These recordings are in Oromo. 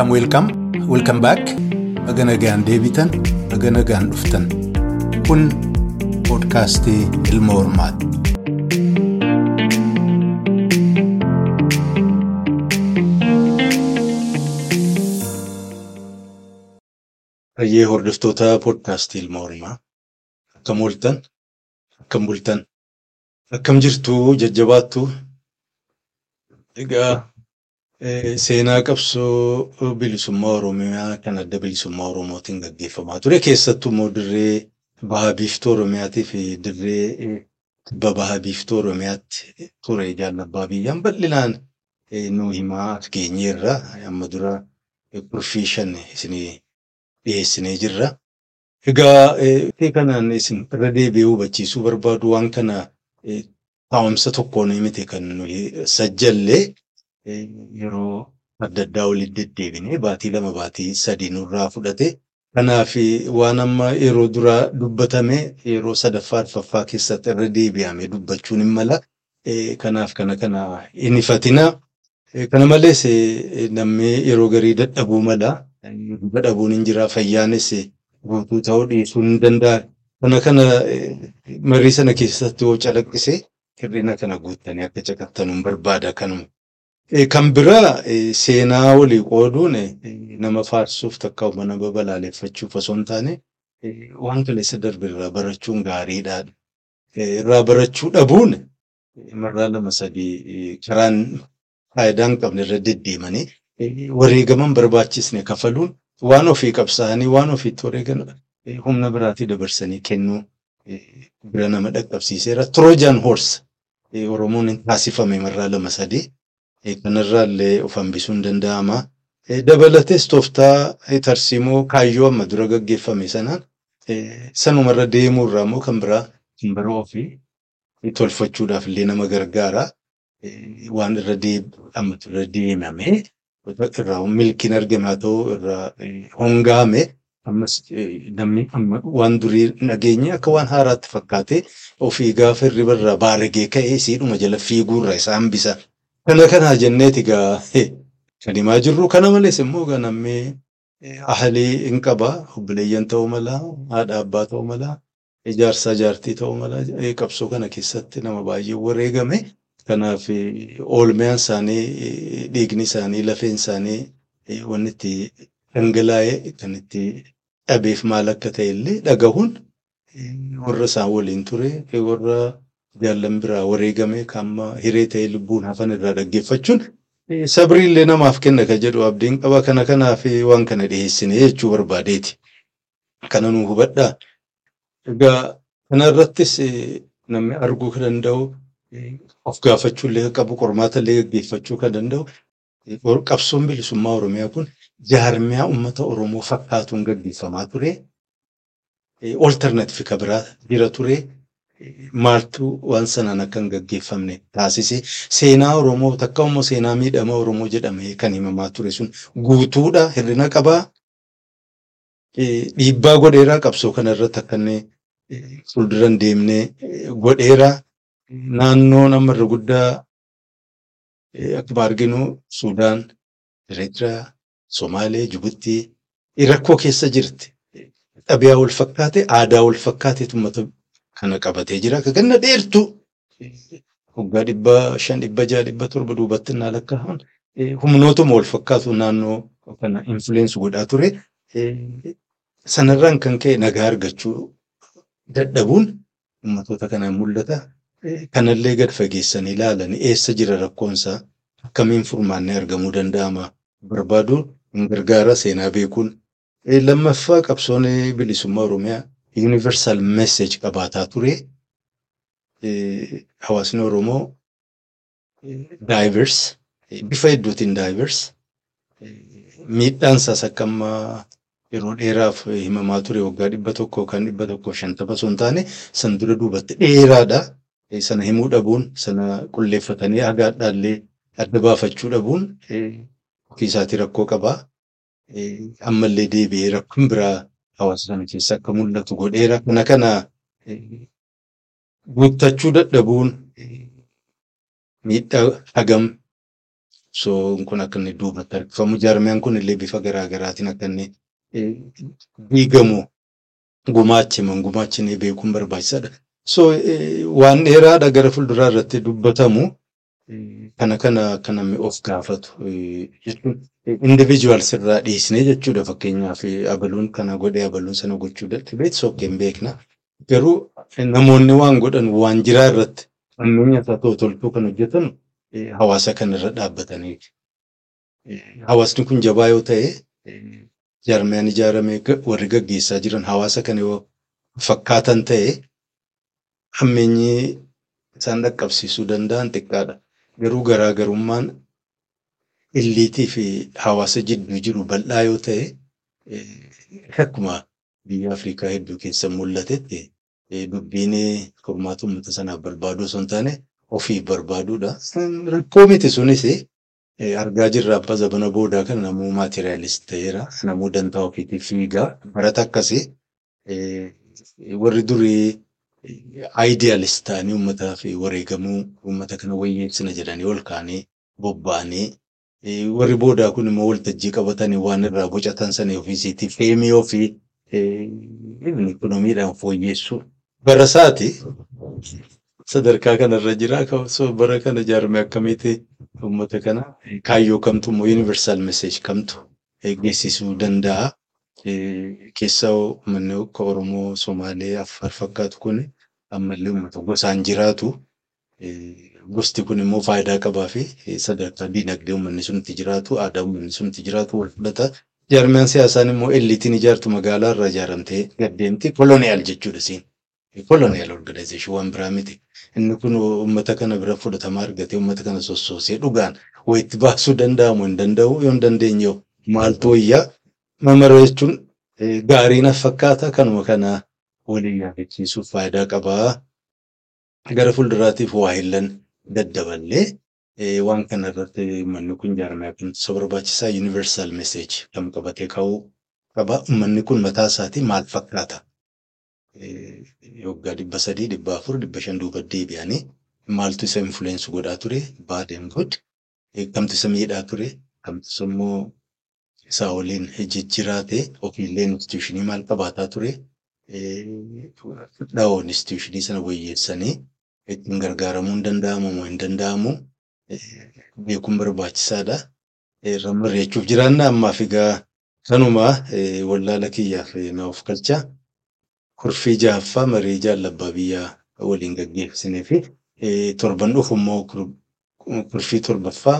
Welcome, welcome, welcome back. Baga nagaan deebitan, baga nagaan dhuftan. Kun poodkaastii Ilma Hormaati. Baay'ee hordoftoota poodkaastii Ilma Hormaa. Akkam ooltan, akkam bultan, akkam jirtu jajjabaattu. Egaa seenaa qabsoo bilisummaa Oromiyaa kan adda bilisummaa Oromootiin gaggeeffamaa ture. Keessattuu immoo dirree baha biiftuu Oromiyaatii fi dirree kibba baha biiftuu Oromiyaatti ture jaalabbaa biyyaan bal'inaan nu himaa geenyeerra. Amma dura kurfii shan isinii dhiyeessinee jirra. Egaa kanaan isin irra deebi'ee hubachiisuu barbaadu waan kana taa'umsa tokkoon miti kan nuyi sajjallee yeroo adda addaa walitti deddeebinee baatii lama baatii sadii nurraa fudhate. Kanaaf waan amma yeroo duraa dubbatame yeroo sadaffaa arfaffaa keessatti irra deebi'amee dubbachuun hin mala. Kanaaf kana kana hin ifatina. Kana malees namni yeroo garii dadhabuu mala. Dadhabuun hin jira. Fayyaanis guutuu ta'uu dhiisuu hin danda'a. Kana kana marii sana keessatti yoo calaqqise hir'ina kana guuttanii akka caqattanuun barbaada kanuma. Kan biraa seenaa walii qooduun nama faarsuuf takka nama balaaleffachuuf osoo hin taane waan kaleessa darbe irraa barachuun gaariidha. Irraa barachuu dhabuun marraa lama sadii karaan faayidaa hin qabne irra deddeemanii wareegaman barbaachisne kafaluun waan ofii qabsaa'anii waan ofiitti wareegan humna biraatii dabarsanii kennuu bira nama dhaqqabsiiseera. Troojaan horse Oromoon hin taasifame marraa lama sadii. Kanarraa illee of hambisuun danda'ama. Dabalatees tooftaa tarsiimoo kaayyoo amma dura gaggeeffame sanaan sanumarra deemuurraa immoo kan biraa kan biroo ofii tolfachuudhaaf illee nama gargaara. Waan irra amma irra deemame irraa milkiin argame haa ta'u irraa hongaame ammas namni waan durii nageenye akka waan haaraatti fakkaate ofii gaafa hirriba irraa baaragee ka'ee siidhuma jala fiiguurra isa hambisa. Kana kanaa jenneeti egaa kan himaa jirru. Kana malees immoo egaa namni ahalii hin qaba. Obboleeyyan ta'uu mala, haadha abbaa ta'uu mala, ijaarsaa jaartii ta'uu mala. Qabsoo kana keessatti nama baay'ee wareegame. Kanaaf oolmaan isaanii, dhiigni isaanii, lafeen isaanii wanni itti dhangalaa'ee kan itti dhabeef maal akka ta'e illee dhagahuun warra isaan waliin ture, warra jaallan biraa wareegame kan hiree ta'ee lubbuun hafan irraa dhaggeeffachuun sabrii namaaf kenna kan jedhu abdiin qaba. Kana kanaaf waan kana dhiyeessine jechuu barbaadeeti. Kana nu hubadhaa. Egaa kanarrattis namni arguu kan danda'u of gaafachuu illee qabu qormaata illee gaggeeffachuu kan danda'u qabsoon bilisummaa Oromiyaa kun jaarmiyaa uummata Oromoo fakkaatuun gaggeeffamaa ture. Olternaatiifi kan biraa jira ture. Maaltu waan sanaan akka hin gaggeeffamne taasise. Seenaa Oromoo takka immoo seenaa miidhama Oromoo jedhamee kan himamaa ture sun guutuudha. Hir'ina qabaa. Dhiibbaa godheeraa qabsoo kanarratti akka inni fuuldura hin deemne godheeraa. Naannoo namarra guddaa akkuma arginu Sudaan, Eritiriyaa, Somaalee, Jibuutii rakkoo keessa jirti. Xabiyaa wal fakkaate, aadaa wal uummata kana qabatee jira. Akka ganna dheertuu waggaa dhibba shan, dhibba jaha, dhibba torba duubatti naa lakkaa'aman humnootuma wal fakkaatu naannoo kana influence godhaa ture. Sanarraan kan ka'e nagaa argachuu dadhabuun uummatoota kanaan mul'ata. Kanallee gad fageessanii ilaalan eessa jira rakkoonsaa akkamiin furmaannee argamuu danda'ama barbaaduun hin gargaara seenaa beekuun. Lammaffaa qabsoon bilisummaa Oromiyaa universal message qabaataa ture. Hawaasni Oromoo diverse bifa hedduutiin diverse miidhaan isaas akka amma yeroo dheeraaf himamaa ture waggaa dhibba tokkoo kan dhibba tokkoo shantama osoo hin taane san dura duubatti dheeraadha. Sana himuu dhabuun sana qulleeffatanii agaadhaallee adda baafachuu dhabuun ofii isaatii rakkoo qabaa. Ammallee deebi'ee rakkoon biraa hawaasa sana keessa akka mul'atu godheera. Kana kana guuttachuu dadhabuun miidhaa hagam So kun akka inni duubatti harkifamu jaarmiyaan kun illee bifa garaagaraatiin akka inni diigamu gumaachiman gumaachinee beekuun barbaachisaadha. So waan dheeraadha gara fuulduraa irratti dubbatamu kana kana akka namni of gaafatu jechuun individuals irraa dhiisnee jechuudha fakkeenyaaf abaluun kana godhee abaluun sana gochuu dadhabee sokkeen beekna. Garuu namoonni waan godhan waan jiraa irratti hammeenya isaa toltuu kan hojjetan hawaasa kan irra dhaabbatanii. Hawaasni kun jabaa yoo ta'e jaarmiyaan ijaaramee warri gaggeessaa jiran hawaasa kana yoo fakkaatan ta'e hammeenyi isaan dhaqqabsiisuu danda'an xiqqaadha. Garuu garaagarummaan illiitii fi hawaasa jidduu jiru bal'aa yoo ta'e akkuma biyya Afrikaa hedduu keessa mul'atetti dubbiin furmaata uummata sanaaf barbaadu osoo hin taane ofii barbaaduudha. Rakkoo miti sunis argaa jirra abbaa zabana boodaa kana namuu maatiriyaalisti ta'eera. Namuu dantaa ofiitiif fiigaa. Barata akkasii warri durii aayidiyaalist ta'anii uummataa fi wareegamuu uummata kana wayyeessina jedhanii ol kaanii bobba'anii warri boodaa kun immoo waltajjii qabatanii waan irraa bocatan sana ofiisiitii feemii ofii ikoonomiidhaan fooyyeessuu. Bara isaati sadarkaa kanarra jira. Bara kana jaarmee akkamiiti uummata kana kaayyoo kamtu immoo yuunivarsaal meseej kamtu geessisuu danda'a. Keessaa uummanni akka Oromoo, Somaalee, Affaar fakkaatu kun ammallee uummata gosaan jiraatu. Gosti kun immoo faayidaa qabaa fi sadarkaa diinagdee uummanni sun itti jiraatu, aadaa uummanni sun itti jiraatu wal fudhata. Jaarmiyaan siyaasaan immoo elliitiin ijaartu magaalaa irraa ijaaramtee gaddeemti. Koloniyaal jechuudha siin. Koloniyaal organization waan biraa miti. Inni kun uummata kana bira fudhatama argatee uummata kana sossoosee dhugaan wayitti baasuu danda'amu hin danda'u yoo hin dandeenye maaltu wayyaa mamara jechuun gaarii na fakkaata kanuma kana waliin yaadachiisuuf faayidaa qabaa. Gara fuulduraatiif waa hillan daddaballee waan kana irratti uummanni kun jaarmee kunuunsa barbaachisaa yuunivarsaal meseej kan qabatee ka'uu qaba. Uummanni kun mataa isaatii maal fakkaata? Waggaa dhibba sadii, dhibba afur, dhibba shan duuba deebi'anii maaltu isa influensu godhaa ture? Baadeen god kamtu isa miidhaa ture? Kamtu immoo isaa waliin jijjiraate ofiillee instituushinii maal qabaataa ture? Dhaa'oo instituushinii sana wayyeessanii ittiin gargaaramuu hin danda'amu moo hin danda'amu? Beekuun barbaachisaadha. Rammarreechuuf jiraanna ammaaf egaa kanuma wallaala kiyyaaf na of galcha. Kurfii ja'affaa marii jaalabbaa biyyaa waliin gaggeessinee fi torban dhufu immoo kurfii torbaffaa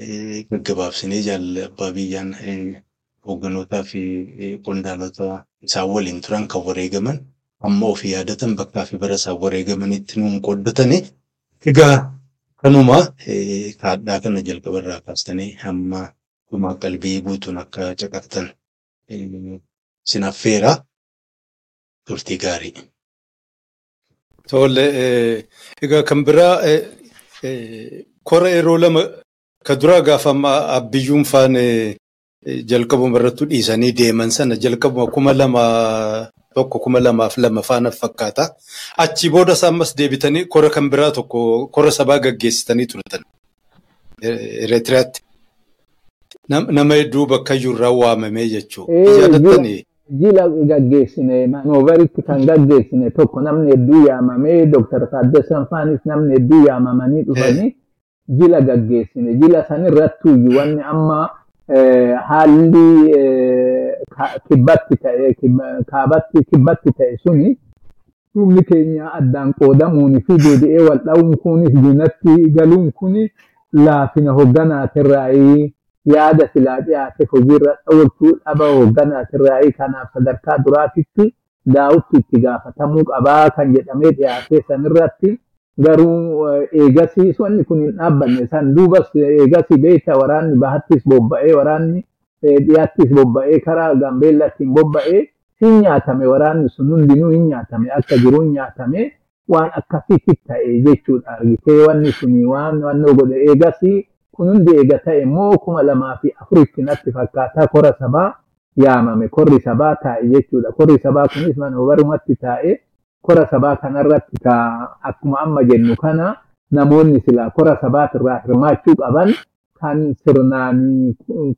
gaggabaabsinee jaalabbaa biyyaan hoogganotaa fi qondaalota isaan waliin turan kan wareegaman amma ofii yaadatan bakkaa fi bara isaan wareegamanitti nuun qooddatanii egaa kanuma kaadhaa kana jalqaba irraa kaastanii hamma dhumaa qalbii guutuun akka caqaftan sinaffeera turtii gaarii. Tole egaa kan biraa kora yeroo lama ka duraa gaafa abbiyyuun faane jalqabuma irratti dhiisanii deeman sana jalqabuma kuma lama tokko kuma lamaaf lama faana fakkaata. Achi booda isaa ammas deebitanii kora kan biraa tokko kora sabaa gaggeessitanii turtan. Eritiriyaatti. Nama hedduu bakka irraa waamamee jechuudha. Jila gaggeessine maanooveritti kan gaggeessine tokko namni hedduu yaamamee Dooktar Taaddasan Faanis namni hedduu yaamamanii dhufanii jila gaggeessine. Jila sanirrattuyyuu wanni amma haalli kibbatti ta'e kaabatti kibbatti ta'e suni dhumni keenya addaan qoodamuun fi deebi'ee wal dha'uun kunis diinatti galuun kuni laafina hogganaatirraayii yaada silaa dhiyaate hojiirra dhawwachuu dhaba hogganaatirraayii kanaaf sadarkaa duraatitti daawutti itti gaafatamuu qabaa kan jedhamee dhiyaate sanirratti garuu eegasii wanni kun hin dhaabbanne. San duubas eegasii beekta waraanni bahattis bobba'ee waraanni dhiyaattis bobba'ee karaa gaambeellattiin bobba'ee hin nyaatame waraanni sun hundinuu hin nyaatame akka jiru hin nyaatame waan akkasitti ta'e jechuudha argitee. Wanni sun waan wannoo godhe eegasii kun hundi eega ta'e immoo kuma lamaa fi afuritti natti fakkaataa kora sabaa yaamame. Korri sabaa taa'e jechuudha. Korri sabaa kunis manoobarumatti taa'e kora sabaa kanarratti akkuma amma jennu kana namoonni silaa kora sabaatirraa hirmaachuu qaban kan sirnaan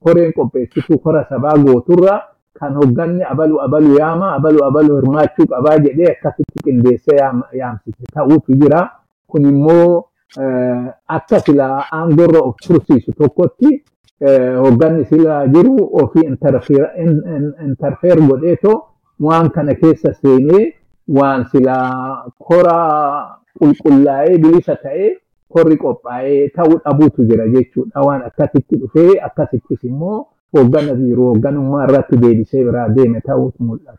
koreen qopheessituu kora sabaa gooturra kan hogganni abalu abalu yaama abalu abalu hirmaachuu qabaa jedhee akkasitti qindeessee yaamsise ta'uutu jira. Kun immoo akka sila aangorra of tursiisu tokkotti hogganni sila jiru ofii intarfeer godheetoo waan kana keessa seenee waan sila kora qulqullaa'ee bilisa ta'ee korri qophaa'ee ta'uu dhabuutu jira jechuudha. Waan akkasitti dhufee akkasittis immoo hoggana jiru hogganummaa irratti deebisee biraa deeme ta'uutu mul'ata.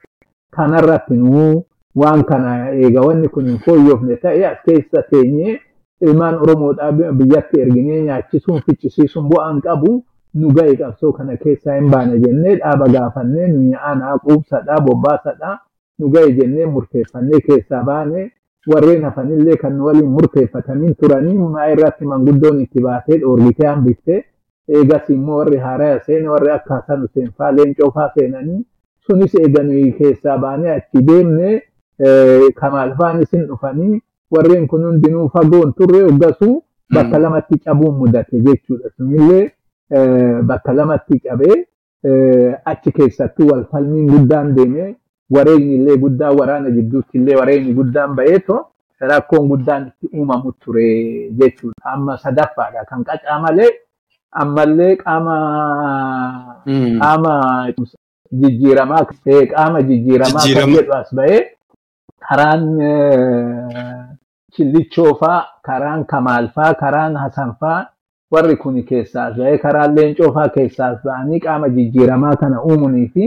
Kanarratti nuu waan kana eega wanni kun hin fooyyofne ta'e as keessa teenyee ilmaan Oromoodhaa biyyatti erginee nyaachisuun ficcisiisuun bu'aan qabu nu ga'e qabsoo kana keessaa hin baane jennee dhaaba gaafannee nu aanaa quubsadhaa bobbaasadhaa nu ga'e jennee murteeffannee keessaa baane warreen hafanillee kan waliin murteeffatanii turanii maa irratti manguddoon itti baatee dhoorgitee hambiftee eegas immoo warri haaraa seene warri akka Hasan Hussein faa leencoo faa seenanii sunis eeganuu keessaa baanee achi deemne kamaal faan isin dhufanii warreen kun hundinuu fagoon turre hoggasuu bakka lamatti cabuun mudate jechuudha. Sunillee bakka lamatti cabee achi keessattuu wal falmiin guddaan deemee wareegni illee guddaan waraana gidduutti illee wareegni guddaan ba'eeto rakkoon guddaan itti uumamu ture jechuudha. Amma sadaffaadha. Kan qacaa malee ammallee qaama qaama jijjiiramaa qaama jijjiiramaa kan jedhu as ba'ee karaan killichoo faa karaan kamaal faa karaan hasan faa warri kun keessaas ba'ee karaan leencoo faa keessaas ba'anii qaama jijjiiramaa kana uumanii fi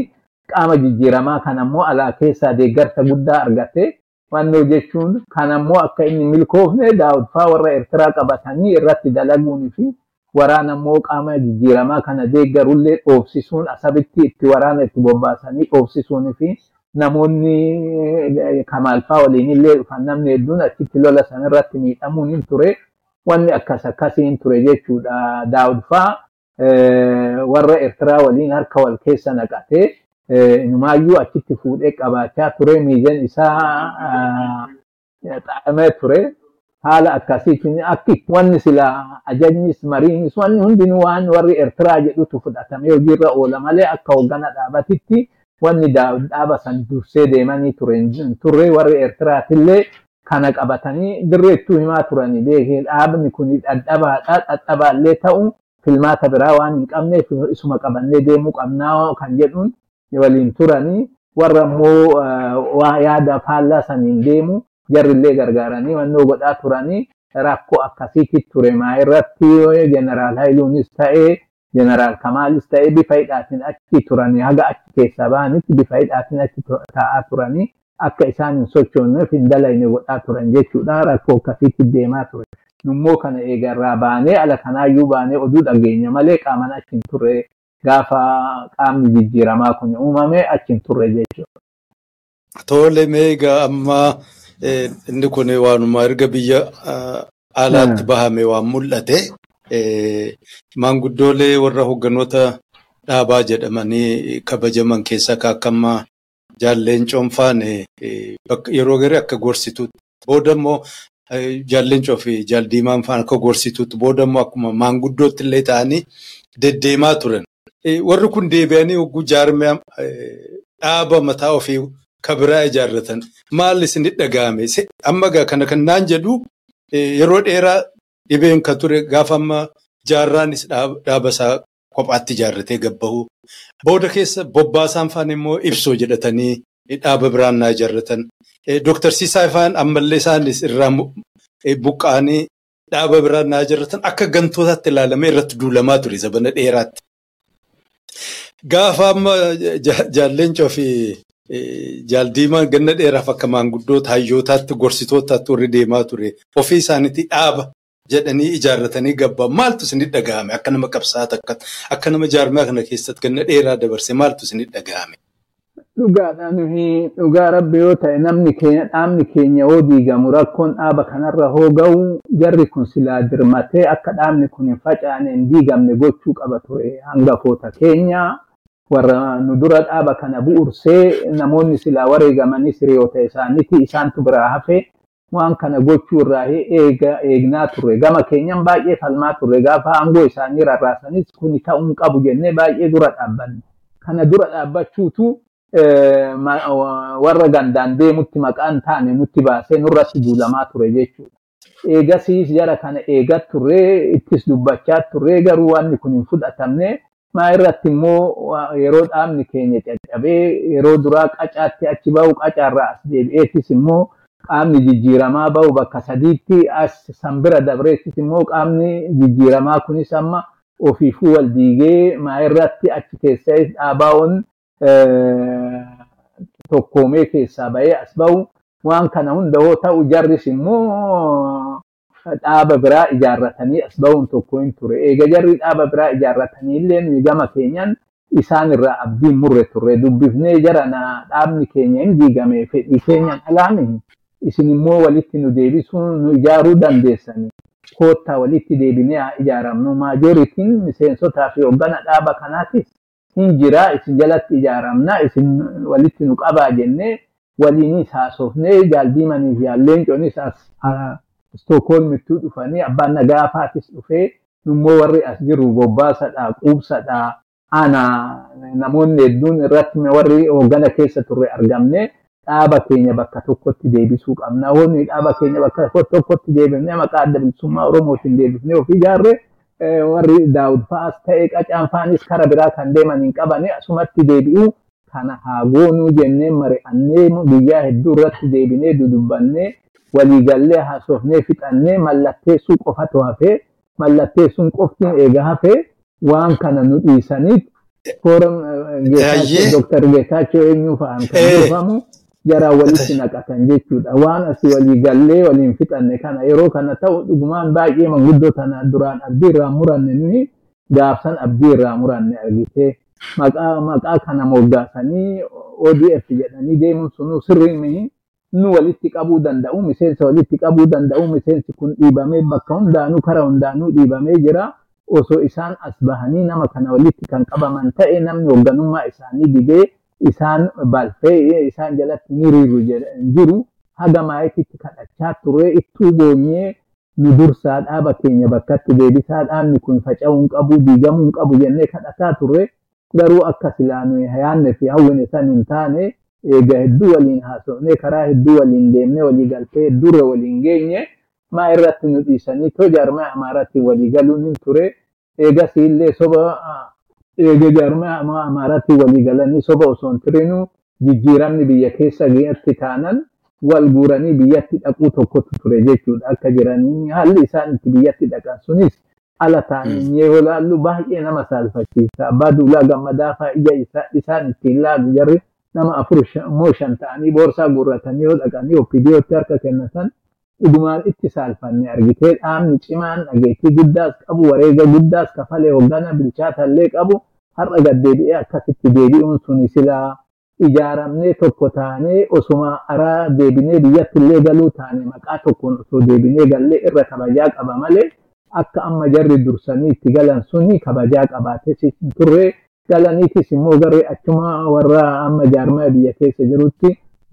qaama jijjiiramaa kana immoo alaa keessaa deeggarsa guddaa argate. Wannoo jechuun kan ammoo akka inni milkoofne daawud faa warra Eertiraa qabatanii irratti dalaguunii fi waraana immoo qaama jijjiiramaa kana deeggarullee dhoofsisuun asabitti itti waraana itti bobbaasanii dhoofsisuunii fi namoonni kamaalfaa waliin illee dhufan namni hedduun achitti lola san irratti miidhamuun hin ture. Wanni akkas akkasiin ture jechuudha daawud faa. Warra Eertiraa waliin harka wal keessa naqatee numaayyuu achitti fuudhee qabaachaa ture miijan isaa xaa'amee ture. Haala akkasiitiin akki wanni sila ajajnis mariinis wanni hundinuu waan warri Eertiraa jedhutu fudhatamee hojiirra oola malee akka hoggana dhaabatitti wanni dhaaba san dursee deemanii ture turre warri Eertiraatillee kana qabatanii dirreettuu himaa beekee dhaabni kun dhadhabaadha dhadhabaallee ta'u filmaata biraa waan hin qabneef isuma qabannee deemuu qabnaa kan jedhuun waliin turanii warra immoo yaada faallaa saniin deemu jarrillee gargaaranii wannoo godhaa turanii rakkoo akkasiitti ture. Maa irratti jeneraal Haayiluunis ta'ee jeneraal Kamaalis ta'ee bifa hidhaatiin achi turanii haga achi keessaa ba'anitti bifa hidhaatiin achi taa'aa turanii akka isaan hin sochoonneef hin dalayne godhaa turan jechuudha. Rakkoo akkasiitti deemaa ture. Nummoo kana eegarraa baanee ala kanaayyuu baanee oduu dhageenya malee qaaman achi hin turre gaafa qaamni jijjiiramaa kun uumame achi hin turre jechuudha. Tole meegaa amma inni kun waanuma erga biyya alaatti bahame waan mul'ate maanguddoolee warra hogganoota dhaabaa jedhamanii kabajaman keessaa kaakkammaa jaalleen coonfaan yeroo garee akka gorsituutti booda immoo jaalleencoo fi jaaldiimaan faan akka gorsituutti booda immoo akkuma maanguddootti illee ta'anii deddeemaa turan. Warri kun deebi'anii hogguu jaarmiyaa dhaaba mataa ofii kabiraa ijaarratan. Maal isinit dhaga'ame? Amma kana kan naan jedhu yeroo dheeraa dhibeen kan ture gaafa amma jaarraanis dhaaba isaa kophaatti ijaarratee gabbahu booda keessa bobbaasaan faan immoo ibsoo jedhatanii dhaaba biraan naa ijaarratan. Dooktar Siisaa faan ammallee isaanis irraa buqqa'anii dhaaba biraan naa ijaarratan. Akka gantootaatti ilaalamee irratti duulamaa ture sabana dheeraatti. Gaafa amma jaalleencoo fi jaaldiimaan ganna dheeraaf akka maanguddoota hayyootaatti gorsitootaatti warri deemaa ture. Ofii isaaniitti dhaaba jedhanii ijaarratanii gabbaa. Maaltu isinit dhaga'ame? Akka nama qabsaata akka nama jaarmaa kana keessatti ganna dheeraa dabarse maaltu isinit dhaga'ame. Dhugaa rabbi yoo ta'e namni keenya dhaabni keenya yoo diigamu rakkoon dhaaba kanarra hoo ga'u jarri kun silaa dirmatee akka dhaabni kun hin facaane hin diigamne gochuu qaba ture. Hangafoota keenya warra nu dura dhaaba kana bu'uursee namoonni silaa wareegamanis hiriyoota isaaniiti. Isaantu biraa hafe waan kana gochuu irraa eegnaa turre. Gama keenyan baay'ee falmaa turre. Gaafa aangoo isaanii rarraasanis kuni ta'uun qabu jennee baay'ee dura dhaabbanne kana dura dhaabbachuutu warra gandaan deemutti maqaan taane nutti baasee nurratti duulamaa ture jechuudha. Eegasiis jara kana eegat turree ittis dubbachaa turree garuu wanni kun hin fudhatamne maa irratti immoo yeroo dhaabni keenya caccabee yeroo duraa qacaatti achi bahu qacaarraa as deebi'eetis immoo qaamni jijjiiramaa bahu bakka sadiitti as sanbira dabreettis immoo qaamni jijjiiramaa kunis amma ofiifuu wal diigee maa irratti achi keessa dhaabaa'uun tokkoomee keessaa bahee as bahu waan kana hunda yoo ta'u jarris immoo dhaaba biraa ijaarratanii as bahuun tokko hin ture. Eega jarri dhaaba biraa ijaarratanii illee nuyi gama keenyan isaan irraa abdiin murre turre. Dubbifnee jara dhaabni keenya hin diigame fedhii keenyan alaami isin immoo walitti nu deebisuun nu ijaaruu dandeessanii koottaa walitti deebinee haa ijaaramnu. Maajooritiin miseensotaa fi hoggana dhaaba kanaatis hin jira isin jalatti ijaaramna isin walitti nu qabaa jennee waliinis haasofnee jaaldiimanii fi alleenconis as Stookholmittuu dhufanii abbaan nagaa faatis dhufee immoo warri as jiru bobbaasadha quubsadha ana namoonni hedduun irratti warri hooggana keessa turre argamne dhaaba keenya bakka tokkotti deebisuu qabna. Wanni dhaaba keenya bakka tokkotti deebifnee maqaa adda bilisummaa Oromootiin deebifnee ofii ijaarre warri daawud fa'aas ta'e qacaan fa'anis kara biraa kan deeman hin qabane asumatti deebi'uu kana haa goonuu jennee mari'annee guyyaa hedduu irratti deebinee dudubbannee waliigallee haasofnee fixannee mallatteessuu qofatu hafee mallatteessuun qoftiin eega hafee waan kana nu dhiisaniit fooram Dr. Geetaachoo eenyu fa'aan kan beekamu jaraa walitti naqatan jechuudha. Waan asii waliigallee waliin fixanne kana yeroo kana ta'u dhugumaan baay'ee manguddoo tana duraan abdii irraa muranne nuyi gaafsan abdii irraa muranne argitee maqaa kana moggaasanii ODF jedhanii deemuun sunuu sirrii mihi nu walitti qabuu danda'u miseensa walitti qabuu danda'u miseensi kun dhiibamee bakka hundaanuu kara hundaanuu dhiibamee jira. Osoo isaan as bahanii nama kana walitti kan qabaman ta'e namni hoogganummaa isaanii didee isaan balfee isaan jalatti ni riiru jiru. Haga maayititti kadhachaa ture ittuu boonyee nu dursaa dhaaba keenya bakkatti deebisaa dhaabni kun faca'uu hin qabu diigamuu hin qabu jennee kadhataa turre garuu akka silaa nuyi yaanne fi hawwine san hin taane eega hedduu waliin haasofnee karaa hedduu waliin deemnee walii galtee hedduurra waliin geenye maa irratti nu dhiisanii too jaarmaa amaaratti walii galuun hin ture. Eegas illee soba eega jaarmaa amaaratti walii galanii soba osoo hin turinu. Jijjiiramni biyya keessa geetti taanan wal guuranii biyyatti dhaquu tokkotu ture jechuudha. Akka jiranii haalli isaan itti biyyatti dhaqan sunis ala taanii yoo ilaallu baay'ee nama saalfachiisa. Abbaa duulaa gammadaa fa'aa ija isaan ittiin laalu jarri nama afur moo shan ta'anii boorsaa guurratanii yoo dhaqanii oppidiyootti harka kennatan dhugumaan itti saalfanne argitee dhaabni cimaan dhageettii guddaas qabu wareega guddaas kafalee hoggana bilchaatallee qabu har'a gaddeebi'ee akkasitti deebi'uun suni silaa ijaaramnee tokko taanee osuma araa deebinee biyyatti illee galuu taane maqaa tokkoon osoo deebinee gallee irra kabajaa qaba malee akka amma jarri dursanii itti galan suni kabajaa qabaatee turre galaniitis immoo garee achuma warra amma jaarmaa biyya keessa jirutti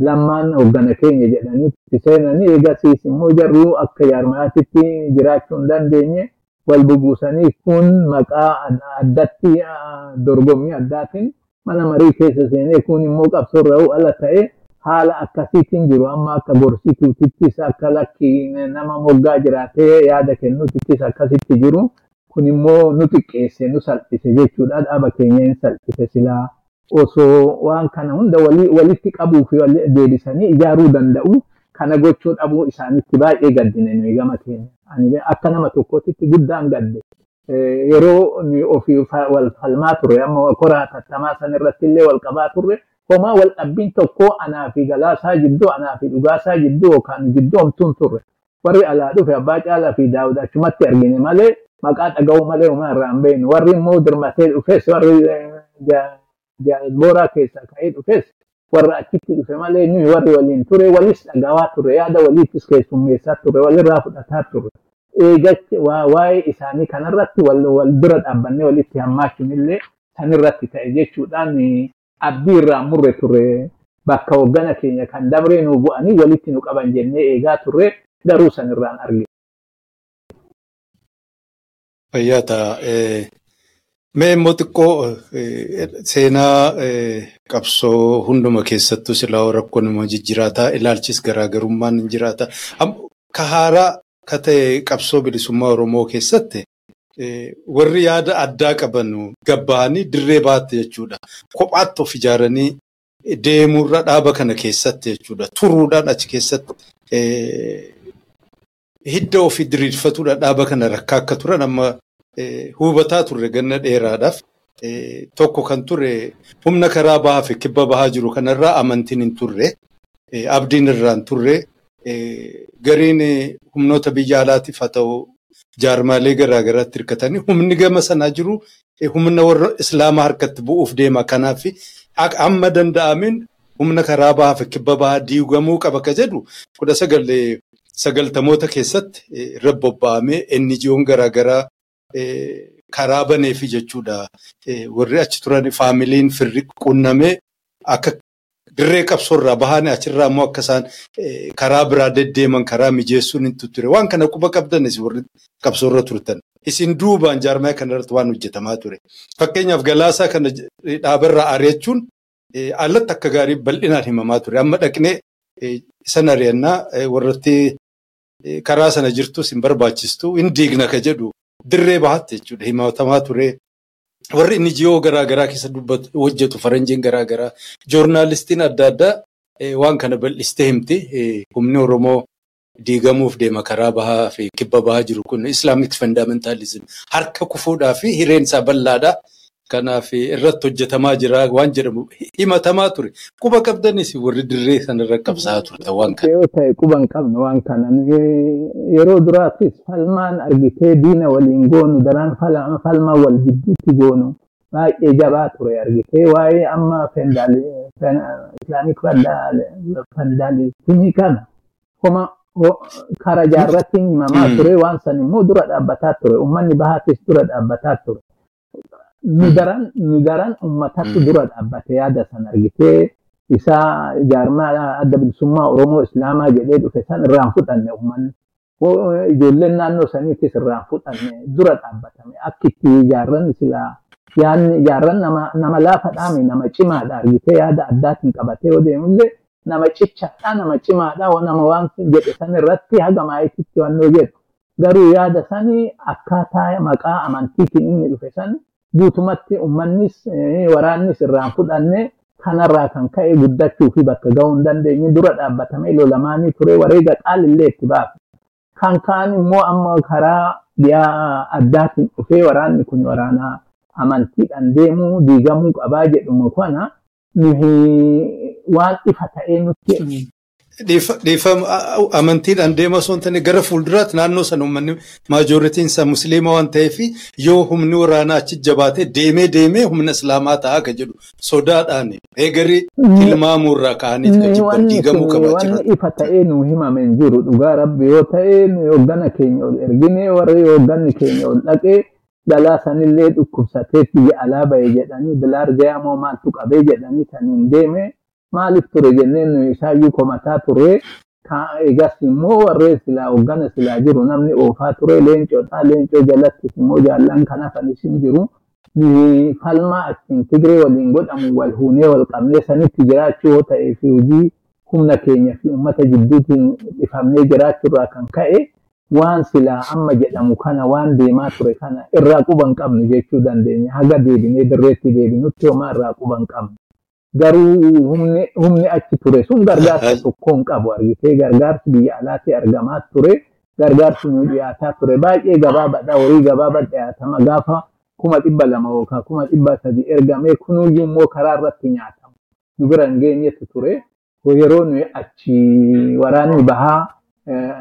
lammaan hoggana keenya jedhanii itti seenanii eegasiis immoo jarruu akka jaarmaatitti jiraachuu hin dandeenye wal bubuusanii kun maqaa addatti dorgommii addaatiin mana marii keessa seenee kun immoo qabsoorra ala ta'e haala akkasiitiin jiru amma akka gorsituutittis akka lakki nama moggaa jiraatee yaada kennuutittis akkasitti jiru kun immoo nu xiqqeesse nu salphise jechuudha dhaaba keenya hin salphise silaa osoo waan kana hunda. Walitti qabuu fi deebisanii ijaaruu danda'u kana gochuu dhabuu isaanitti baay'ee gaddine nuyi gama keenya akka nama tokkotitti guddaan gadde yeroo ofii wal falmaa turre amma koraa tattamaa san irratti illee wal qabaa turre homaa wal dhabbiin tokko anaa fi galaasaa jidduu anaa fi dhugaasaa jidduu yookaan jidduu homtuun turre warri alaa dhufe abbaa caalaa fi daawud achumatti argine malee maqaa dhaga'uu malee homaa irraa hin beeknu warri immoo dirmatee dhufes warri booraa keessaa ka'ee dhufes warra achitti dhufe malee nuyi warri waliin ture walis dhagawaa ture yaada waliittis keessummeessaa ture walirraa fudhataa ture. Eegachi waa'ee isaanii kanarratti wal bira dhaabbannee walitti hammaachuun illee sanirratti ta'e jechuudhaan abdii irraa murre ture. Bakka hoggana keenya kan dabree nu bu'anii walitti nu qaban jennee eegaa turre garuu sanirraan argina. Fayyaa ta'a. Mee immoo xiqqoo seenaa qabsoo hunduma keessattuu silaa rakkoo nama jijjiiraataa ilaalchis garaagarummaan hin jiraata. Ka haaraa ka ta'e qabsoo bilisummaa Oromoo keessatti warri yaada addaa qaban gabba'anii dirree baatte jechuudha. Kophaatti of ijaaranii deemuurra dhaaba kana keessatti jechuudha. Turuudhaan achi keessatti hidda ofii diriirfatuudha dhaaba kana rakkaa akka turan amma hubataa turre ganna dheeraadhaaf. Tokko kan ture humna karaa bahaa fi kibba bahaa jiru kanarraa amantiin hin turre. Abdiin irraa hin turre. Gariin humnoota biyya alaatiif haa ta'u jaarmaalee garaa hirkatanii humni gama sanaa jiru humna warra islaamaa harkatti bu'uuf deema. Kanaaf amma danda'ameen humna karaa bahaa fi kibba bahaa diigamuu qaba ka jedhu kudha sagaltamoota keessatti irra bobba'amee NGO'n garaa garaa karaa baneefi jechuudha. Warri achi turan faamiliin firri qunnamee akka dirree qabsoorraa bahanii achirraa immoo akka isaan karaa biraa deddeeman karaa mijeessuun hin ture. Waan kana quba qabdanis warri qabsoorra turtan. Isin duubaan jaarmaa kanarratti waan hojjetamaa ture. Fakkeenyaaf galaasaa kana dhaabarraa ari'achuun alatti akka gaarii bal'inaan himamaa ture. Amma dhaqnee san ari'annaa warratti karaa sana jirtus hin barbaachistu hin diigna ka jedhu dirree bahatte jechuudha. Himatamaa ture. Warri inni jiyoo garaa garaa keessa hojjetu faranjiin garaa garaa joornaalistiin adda addaa waan kana bal'istee himti. Humni Oromoo diigamuuf deema karaa bahaa fi kibba bahaa jiru kun islaamik fundaamentaalizim harka kufuudhaa fi hireen isaa bal'aadha. Kanaaf irratti hojjetamaa jira waan jedhamu himatamaa ture. Quba qabdanis warri dirree sanarra qabsaa turte waan kana. Ta'e quba hin qabne waan kana yeroo duraattis falmaan argitee diina waliin goonu daraan falmaa wal gidduutti goonu baay'ee jabaa ture argitee waa'ee amma islaamik fandaalizimii kana homa kara jaarratti himamaa ture waan san immoo dura dhaabbataa ture uummanni bahaatis dura dhaabbataa ture. Nu daran ummatatti dura dhaabbate yaada san argitee isaa jaarmaa adda bilisummaa Oromoo Islaamaa jedhee dhufe san irraan fudhanne uummanni. Ijoolleen naannoo saniittis irraan fudhanne dura dhaabbatame akka itti jaarran silaa yaadni jaarran nama laafadhaami nama cimaadha argitee yaada addaatiin qabatee yoo deemullee nama cichaadha nama cimaadha nama waan jedhe san irratti haga maayititti wannoo jedhu garuu yaada sanii akkaataa maqaa amantiitiin inni dhufe sani guutumatti uummannis waraannis irraan fudhanne kanarraa kan ka'e guddachuu fi bakka ga'uu hin dandeenye dura dhaabbatamee lolamaanii ture wareega qaalillee itti baafe. Kan kaan immoo amma karaa dhiyaa addaatiin dhufee waraanni kun waraana amantiidhaan deemuu diigamuu qabaa jedhumu kana waan ifa ta'ee nutti amantiidhaan deema osoo hin taane gara fuulduraatti naannoo sana uummanni maajooritiin isaa musliima waan ta'eef yoo humni waraanaa achi jabaatee deemee deemee humna islaamaa ta'a ka jedhu sodaadhaan eegarii tilmaamuurraa ka'anii kan jibban diigamuu qaba Wanni ifa ta'ee nu himame hin jiru dhugaa rabbi yoo ta'e hooggana keenya ol ergine warri hoogganni keenya ol dhaqee dhalaa sanillee dhukkubsatee biyya alaa bahe jedhanii bilaar jayamoo maaltu qabee jedhanii saniin deeme. Maaliif ture jenneen isaayyuu komataa ture egas immoo warreen silaa hoggana silaa jiru namni oofaa ture leencoodha leencoo jalattis immoo jaallan kan isin jiru falmaa ittiin tigree waliin godhamu wal huunee wal qabnee sanitti jiraachuu yoo ta'ee fi hojii humna keenya fi uummata jidduutiin ifamnee jiraachuurraa kan ka'e waan silaa amma jedhamu kana waan deemaa ture kana irraa quba hin qabnu jechuu dandeenya haga deebinee dirreetti deebinutti homaa irraa quba hin qabnu. Garuu humni achi ture sun gargaarsa tokko hin qabu. Argitee gargaarsi biyya alaatii argamaa ture gargaarsi nu dhiyaataa ture. Baay'ee gabaabadha horii gabaabaa dhiyaatama gaafa kuma dhibba lama yookaan kuma dhibba sadi ergamee kunuyyuu immoo karaa irratti nyaatamu. Nu bira hin geenyetu ture. Yeroo nuyi achi waraanni bahaa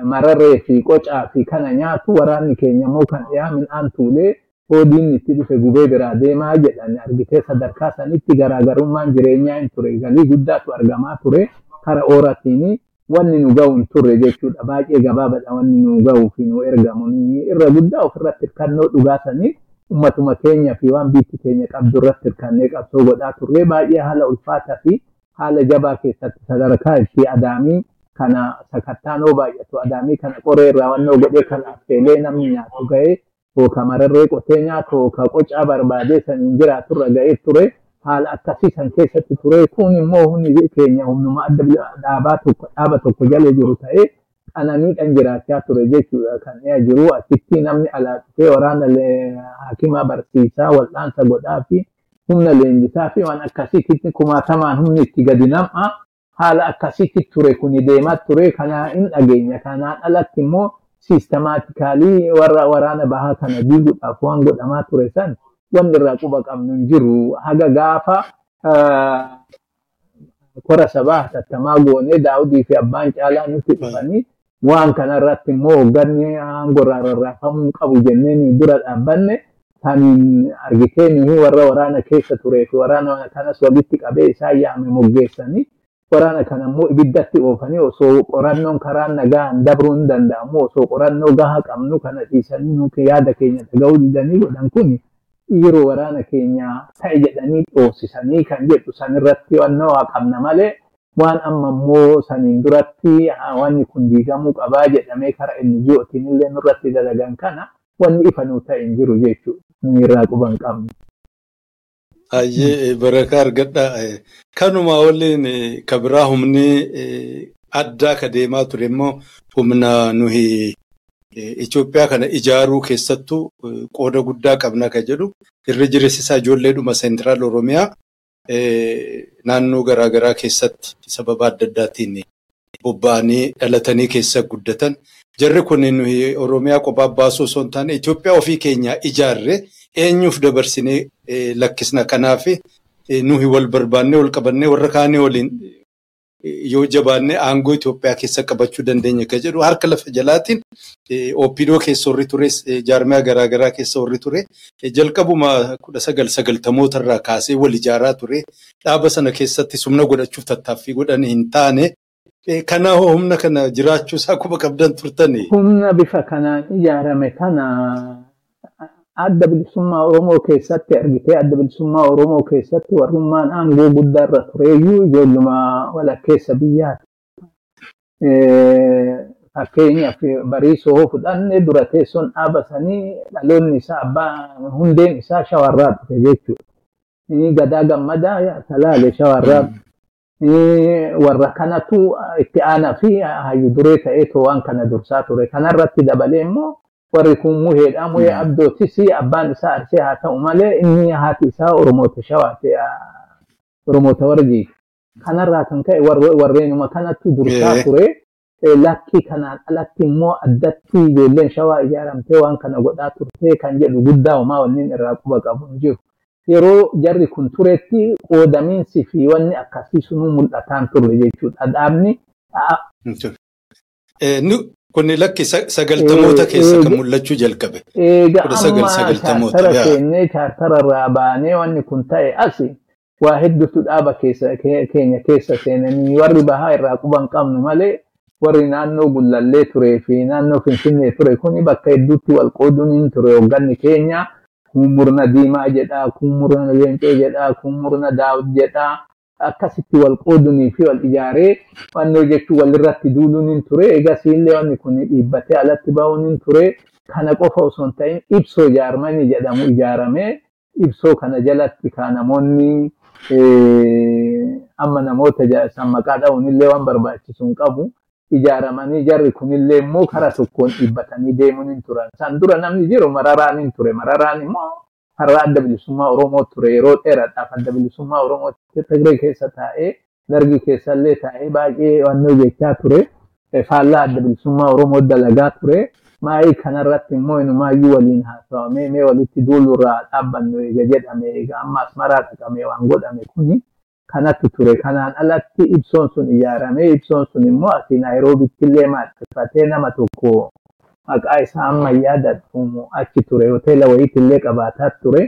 mararree fi qocaa fi kana nyaatu waraanni keenya immoo kan dhiyaa midhaan tuulee hoodiin itti dhufe gubee biraa deemaa jedhan argitee sadarkaa sanitti garaagarummaan jireenyaa hin ture. Galii guddaatu argamaa ture. Kara ooratiin wanni nu ga'u hin turre jechuudha. Baay'ee gabaabadha wanni nu ga'uu fi nu ergamu. Irra guddaa ofirratti hirkannoo dhugaasanii ummatuma keenya fi waan biitti keenya qabdu irratti hirkannee qabsoo godhaa turre baay'ee haala ulfaataa fi haala jabaa keessatti sadarkaa itti adaamii kana sakattaanoo baay'atu. Adaamii kana qoree irraa wannoo godhee kana affeelee namni nyaatu ga'ee yookaan mararree qotee nyaatu yookaan qocaa barbaadee saniin jiraaturra ga'ee ture. Haala akkasii san keessatti ture. Kun immoo humni keenya humnuma adda dhaabaa tokko dhaaba tokko jala jiru ta'ee qananiidhaan jiraachaa ture jechuudha. Kan dhiyaa jiru achitti namni alaa dhufee waraana hakimaa barsiisaa wal'aansa godhaa fi humna leenjisaa fi waan akkasiitti kumaatamaan humni itti gadi nam'a. Haala akkasiitti ture kuni deemaa ture. Kana hin dhageenya kanaan alatti immoo siistemaatikaalii warra waraana bahaa kana diiguudhaaf waan godhamaa ture san wanni irraa quba qabnu hin jiru. Haga gaafa kora sabaa hatattamaa goonee daawudii fi abbaan caalaa nutti dhufanii waan kanarratti immoo hoogganni aangorraa rarraafamuu qabu jennee nuyi dura dhaabbanne kan argitee warra waraana keessa turee fi waraana kanas walitti qabee isaan yaame moggeessanii waraana kana immoo ibiddatti oofanii osoo qorannoon karaa nagaan dabruu hin danda'amu osoo qorannoo gahaa qabnu kana dhiisanii nuti yaada keenya dhaga'uu didanii godhan kun yeroo waraana keenya ta'e jedhanii dhoosisanii kan jedhu sanirratti wannoo qabna malee waan amma immoo saniin duratti wanni kun diigamuu qabaa jedhamee karaa inni ji'ootiin illee nurratti dalagan kana wanni ifa nuu ta'e hin jiru jechuudha. Nuyi irraa quba hin qabnu. Hayyee barakaa argadha. Kanuma waliin kabiraa humni addaa ka deemaa ture immoo humna nuyi Itoophiyaa kana ijaaruu keessattuu qooda guddaa qabna ka jedhu irra jireessisaa ijoolleedhuma seentiraal Oromiyaa naannoo garaagaraa keessatti sababa adda addaatiin bobba'anii dhalatanii keessa guddatan. Jarri kun nuyi Oromiyaa kophaa baasuu osoo hin taane Itoophiyaa ofii keenyaa ijaarre eenyuuf dabarsinee lakkisna kanaaf nuyi wal barbaannee wal qabannee warra kaanii waliin yoo jabaannee aangoo Itoophiyaa keessa qabachuu dandeenya kan jedhu harka lafa jalaatiin OPDO keessa warri ture jaarmiyaa garaagaraa keessa warri ture jalqabuma kudha sagal sagaltamoota irraa kaasee wal ijaaraa ture dhaaba sana keessatti sumna godhachuuf tattaaffii godhan hin taane. Kana humna kana jiraachuu isaa qabdan turtanii. Humna bifa kanaan ijaarame kana adda bilisummaa Oromoo keessatti argitee adda bilisummaa Oromoo keessatti warrummaan aangoo guddaa irra tureeyyuu ijoolluma walakkeessa biyyaati. Fakkeenyaaf bariisoo fudhanne dura teessoon dhaaba sanii dhaloonni isaa abbaa hundeen isaa shawarraa dhufe jechuudha. Gadaa gammadaa talaale shawarraa warra kanatu itti aanaa fi hayyu duree ta'ee waan kana dursaa ture. Kanarratti dabalee immoo warri kun muheedha. Muhee abdootis abbaan isaa arsee haa ta'u malee inni haati isaa Oromoota shawaate Oromoota warjiiti. Kanarraa kan ka'e warreenuma kanatti dursaa ture. Lakkii kanaan alatti immoo addatti ijoolleen shawaa ijaaramtee waan kana godhaa turte kan jedhu guddaa homaa wanniin irraa quba qabu hin jiru. yeroo jarri kun turetti qoodamiinsi fi wanni akkasii sunuu mul'ataan turre jechuudha. Dhaabni. Kun lakki sagaltamoota keessa kan mul'achuu jalqabe. Egaa amma chaartara keennee chaartara irraa baanee wanni kun ta'e asi waa hedduutu dhaaba keenya keessa seenanii warri bahaa irraa quba hin qabnu malee warri naannoo gullallee turee fi naannoo finfinnee ture kuni bakka hedduutti wal qooduun hin ture hoogganni keenya. kun murna diimaa jedhaa, kun murna leencee jedhaa, kun murna daawud jedhaa. Akkasitti wal qoodunii fi wal ijaaree wannoo jechuun walirratti duuluun hin ture. Egas illee wanni kun dhiibbatee alatti bahuun hin ture. Kana qofa osoo hin ta'in ibsoo jaarmanii jedhamu ijaaramee ibsoo kana jalatti kan namoonni amma namoota san maqaa dha'uun illee waan barbaachisu hin qabu. ijaaramanii jarri kunillee immoo karaa tokkoon dhiibbatanii deemuun hin turan. San dura namni jiru mararaan hin ture. Mararaan immoo har'a adda bilisummaa Oromoo ture. Yeroo dheeraadhaaf adda bilisummaa Oromoo Tigree keessa taa'ee dargii keessallee taa'ee baay'ee wannoo jechaa ture. Faallaa adda bilisummaa Oromoo dalagaa ture. Maayii kanarratti immoo inumaayyuu waliin haasawamee mee walitti duulurraa dhaabbannu eega jedhame eega amma asmaraa dhaqamee waan godhame kuni. kanatti ture. Kanaan alatti ibsoon sun ijaaramee ibsoon sun immoo asii Naayiroobitti illee maxxanfatee nama tokko maqaa isaa amma yaadatu achi ture. Hoteela wayiitti illee qabaataa ture.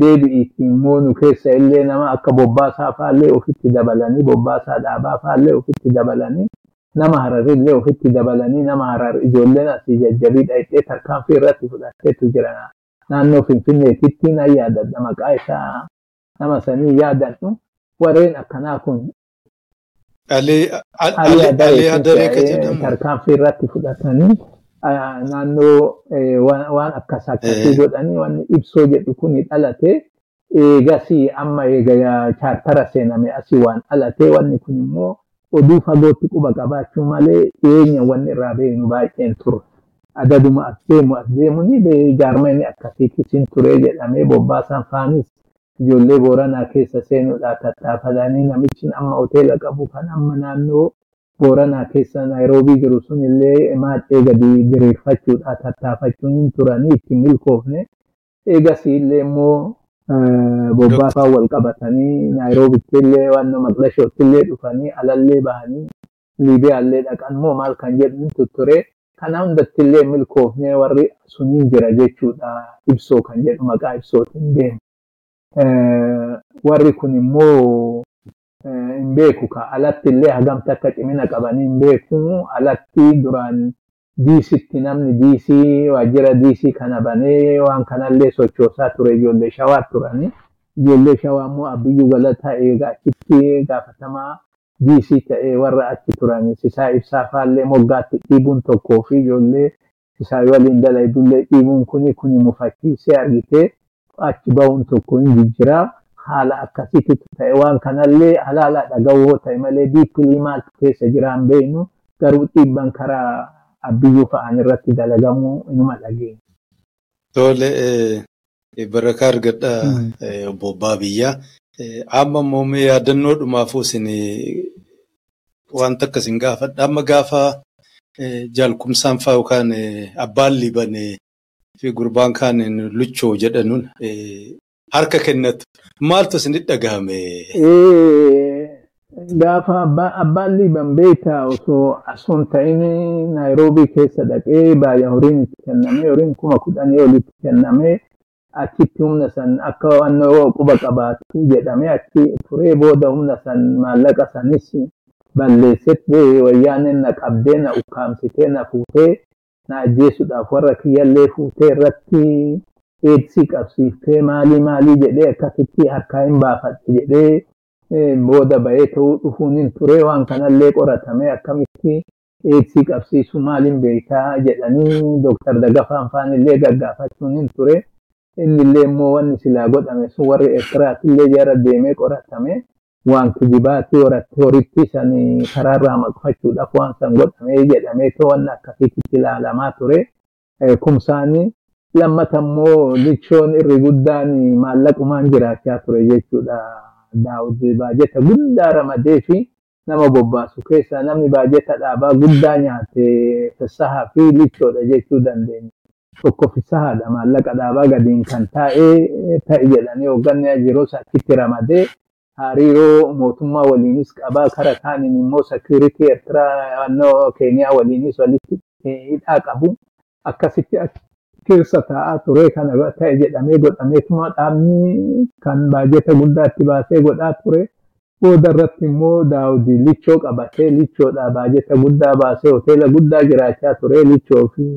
Deebi'iitti immoo nu keessa illee nama akka bobbaasaa faallee ofitti dabalanii bobbaasaa dhaabaa faallee ofitti dabalanii nama hararillee ofitti dabalanii nama harar ijoolleen asii jajjabii dhayxee tarkaanfii irratti fudhatteetu jira. Naannoo Finfinneetitti na yaadadha maqaa isaa nama sanii yaadadhu. warreen akkanaa kun Alee alii adda alee hadaree ka jedhamu. tarkaanfii irratti fudhatanii naannoo waan akkas akkasii godhanii waan ibsoo jedhu kun dhalate eegas amma eega chaartara seename asii waan dhalate wanni kun immoo oduu fagootti quba qabaachuu malee dhiyeenya wanni irraa beeknu baay'een ture. Adaduma as deemu as deemuni jaarmeenni akkasiitis hin ture jedhamee bobbaasan faanis ijoollee booranaa keessa seenuudhaa tattaafatanii namichi amma hoteela qabu kan amma naannoo booranaa keessa naayiroobii jiru sun illee maadhee gadi diriirfachuudhaa tattaafachuun hin turanii itti milkoofne. Eegas illee immoo bobbaafaa wal qabatanii naayiroobitti illee waan maqdashootti illee dhufanii alallee bahanii liibiyaallee dhaqan moo maal kan jedhu tutture. Kana hundatti illee milkoofne warri suniin jira jechuudha. Ibsoo kan jedhu maqaa ibsootiin deemu. warri kun immoo hin beeku ka alatti illee hagamta akka cimina qabanii hin beeku alatti duraan diisitti namni diisii waajjira diisii kana banee waan kanallee sochoosaa ture ijoollee shawaa turani. Ijoollee shawaa immoo abbiyyuu galataa eegaa achitti gaafatamaa diisii ta'ee warra achi turan sisaa ibsaa faallee moggaatti dhiibuun tokkoo fi ijoollee sisaa waliin dalaydullee dhiibuun kuni kuni mufachiisee argitee achi ba'uun tokko hin jijjiraa haala akkasiitu ta'e waan kanallee halaala dhaga'uu ta'e malee diippilii maaltu keessa jiraan beeknu garuu dhiibban karaa abbiyyuu fa'aan irratti dalagamuu inuma dhageenya. Tole barakaa argadha obbo Baabiyyaa. Amma immoo yaadannoo dhumaafuu isin wanta akkasiin gaafadha. Amma gaafa jaalkumsaan fa'aa yookaan abbaan liibane fi gurbaan kaan luchoo jedhanuun harka kennatu. Maaltu isinitti dhagahame? Gaafa abbaan liiban beektaa osoo asuun ta'in naayiroobii keessa dhaqee baay'ee horiin itti kennamee horiin kuma kudhanii olitti kennamee achitti humna san akka wannoo quba qabaatu jedhamee achi turee booda humna san maallaqa sanis balleessee wayyaaneen na qabdee na ukkaamsitee na fuutee na ajjeesuudhaaf warra kiyyallee fuutee irratti eedsii qabsiiftee maalii maalii jedhee akkasitti harkaa hin baafadhe jedhee booda bahee ta'uu dhufuun hin ture waan kanallee qoratamee akkamitti eedsii qabsiisu maaliin beekaa jedhanii dooktar Dagafaan faanillee gaggaafachuun hin ture. Innillee immoo wanni silaa godhame sun warri Eertiraatillee jara deemee qoratame waan kijibaatti horitti san karaarraa maqfachuudhaaf waan san godhamee jedhamee to'anna akkasitti ilaalamaa ture. Kumsaanii lammata immoo lichoon irri guddaan maallaqumaan jiraachaa ture jechuudha. Daawud baajeta guddaa ramadee fi nama bobbaasu keessa namni baajeta dhaabaa guddaa nyaate fissahaa fi lichoodha jechuu dandeenya. Tokko fissahaadha maallaqa dhaabaa gadiin kan taa'ee ta'e jedhanii hoogganni jiru achitti ramadee hariiroo mootummaa waliinis qabaa kara kaaniin immoo sekiuritii Eertiraa naannoo Keeniyaa waliinis walitti hidhaa qabu. Akkasitti keessa taa'aa ture kana ta'e jedhamee godhameetuma dhaabni kan baajeta guddaatti baasee godhaa ture. Booda irratti immoo daawudii lichoo qabatee lichoodha baajeta guddaa baasee hoteela guddaa jiraachaa ture lichoo fi